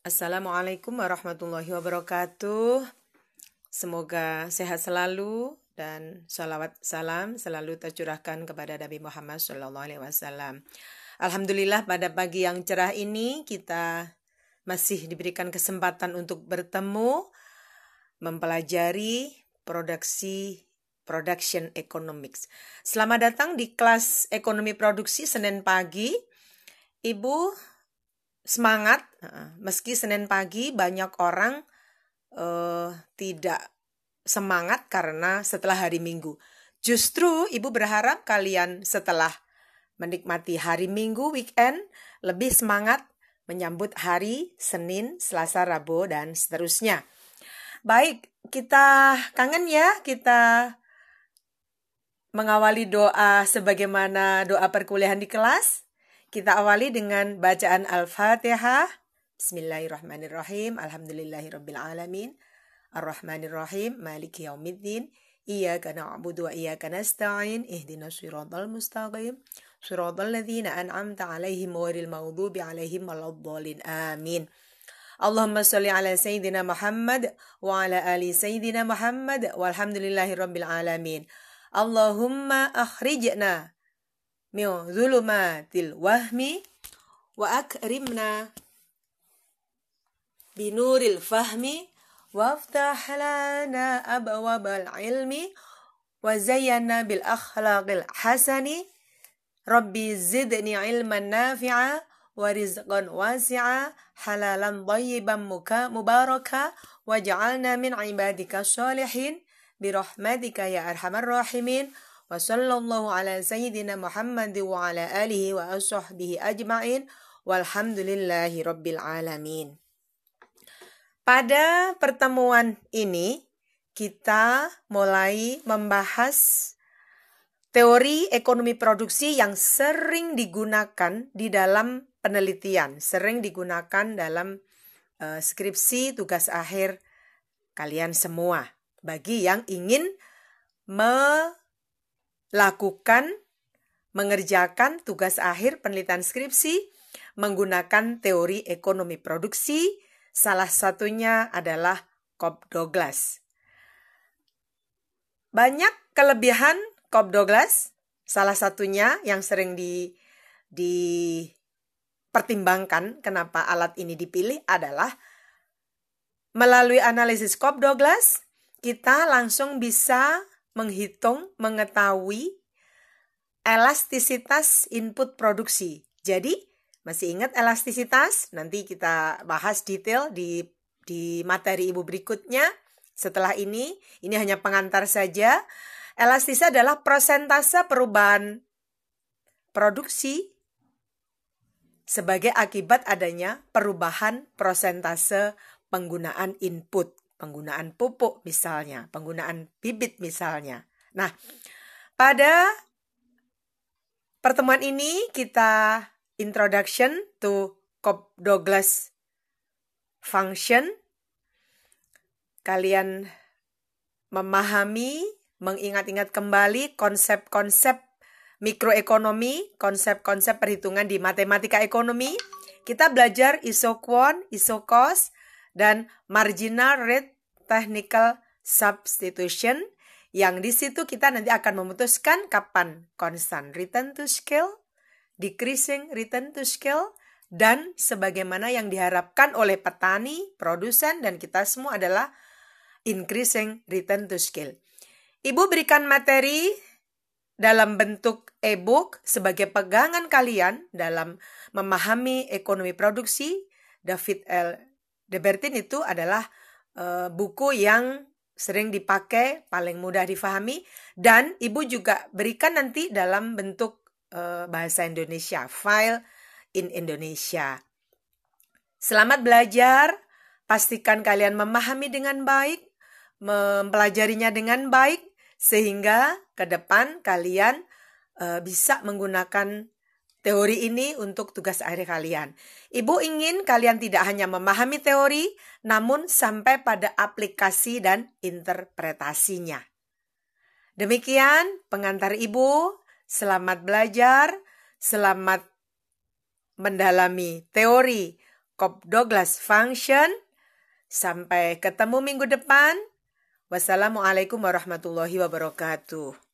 Assalamualaikum warahmatullahi wabarakatuh. Semoga sehat selalu dan salawat salam selalu tercurahkan kepada Nabi Muhammad SAW. Alhamdulillah pada pagi yang cerah ini kita masih diberikan kesempatan untuk bertemu mempelajari produksi production economics. Selamat datang di kelas ekonomi produksi Senin pagi. Ibu semangat meski Senin pagi banyak orang uh, tidak semangat karena setelah hari Minggu. Justru ibu berharap kalian setelah menikmati hari Minggu weekend lebih semangat menyambut hari Senin, Selasa, Rabu dan seterusnya. Baik, kita kangen ya kita mengawali doa sebagaimana doa perkuliahan di kelas. Kita awali dengan bacaan Al-Fatihah. Bismillahirrahmanirrahim. Alhamdulillahirabbil alamin. Ar-Rahmanirrahim. Maliki yaumiddin. Iyyaka na'budu wa iyyaka nasta'in. Ihdinas siratal mustaqim. Siratal ladzina an'amta 'alaihim ghairil maghdubi 'alaihim waladdallin. Amin. Allahumma salli ala sayyidina Muhammad wa ala ali sayyidina Muhammad walhamdulillahi rabbil alamin. Allahumma akhrijna من ظلمات الوهم وأكرمنا بنور الفهم وافتح لنا أبواب العلم وزينا بالأخلاق الحسن. ربي زدني علما نافعا ورزقا واسعا حلالا طيبا مباركا واجعلنا من عبادك الصالحين. برحمتك يا أرحم الراحمين. Alamin. Pada pertemuan ini kita mulai membahas teori ekonomi produksi yang sering digunakan di dalam penelitian, sering digunakan dalam uh, skripsi tugas akhir kalian semua bagi yang ingin me lakukan mengerjakan tugas akhir penelitian skripsi menggunakan teori ekonomi produksi, salah satunya adalah Cobb Douglas. Banyak kelebihan Cobb Douglas, salah satunya yang sering di dipertimbangkan kenapa alat ini dipilih adalah melalui analisis Cobb Douglas kita langsung bisa menghitung, mengetahui elastisitas input produksi. Jadi, masih ingat elastisitas? Nanti kita bahas detail di di materi Ibu berikutnya. Setelah ini, ini hanya pengantar saja. Elastisitas adalah persentase perubahan produksi sebagai akibat adanya perubahan persentase penggunaan input penggunaan pupuk misalnya, penggunaan bibit misalnya. Nah, pada pertemuan ini kita introduction to Cobb Douglas function. Kalian memahami, mengingat-ingat kembali konsep-konsep mikroekonomi, konsep-konsep perhitungan di matematika ekonomi. Kita belajar isoquant, isocos, dan marginal rate technical substitution yang di situ kita nanti akan memutuskan kapan constant return to scale, decreasing return to scale, dan sebagaimana yang diharapkan oleh petani, produsen, dan kita semua adalah increasing return to scale. Ibu berikan materi dalam bentuk e-book sebagai pegangan kalian dalam memahami ekonomi produksi. David L. Debertin itu adalah uh, buku yang sering dipakai, paling mudah difahami, dan ibu juga berikan nanti dalam bentuk uh, bahasa Indonesia, file in Indonesia. Selamat belajar, pastikan kalian memahami dengan baik, mempelajarinya dengan baik, sehingga ke depan kalian uh, bisa menggunakan teori ini untuk tugas akhir kalian. Ibu ingin kalian tidak hanya memahami teori, namun sampai pada aplikasi dan interpretasinya. Demikian pengantar ibu. Selamat belajar, selamat mendalami teori Cobb Douglas Function. Sampai ketemu minggu depan. Wassalamualaikum warahmatullahi wabarakatuh.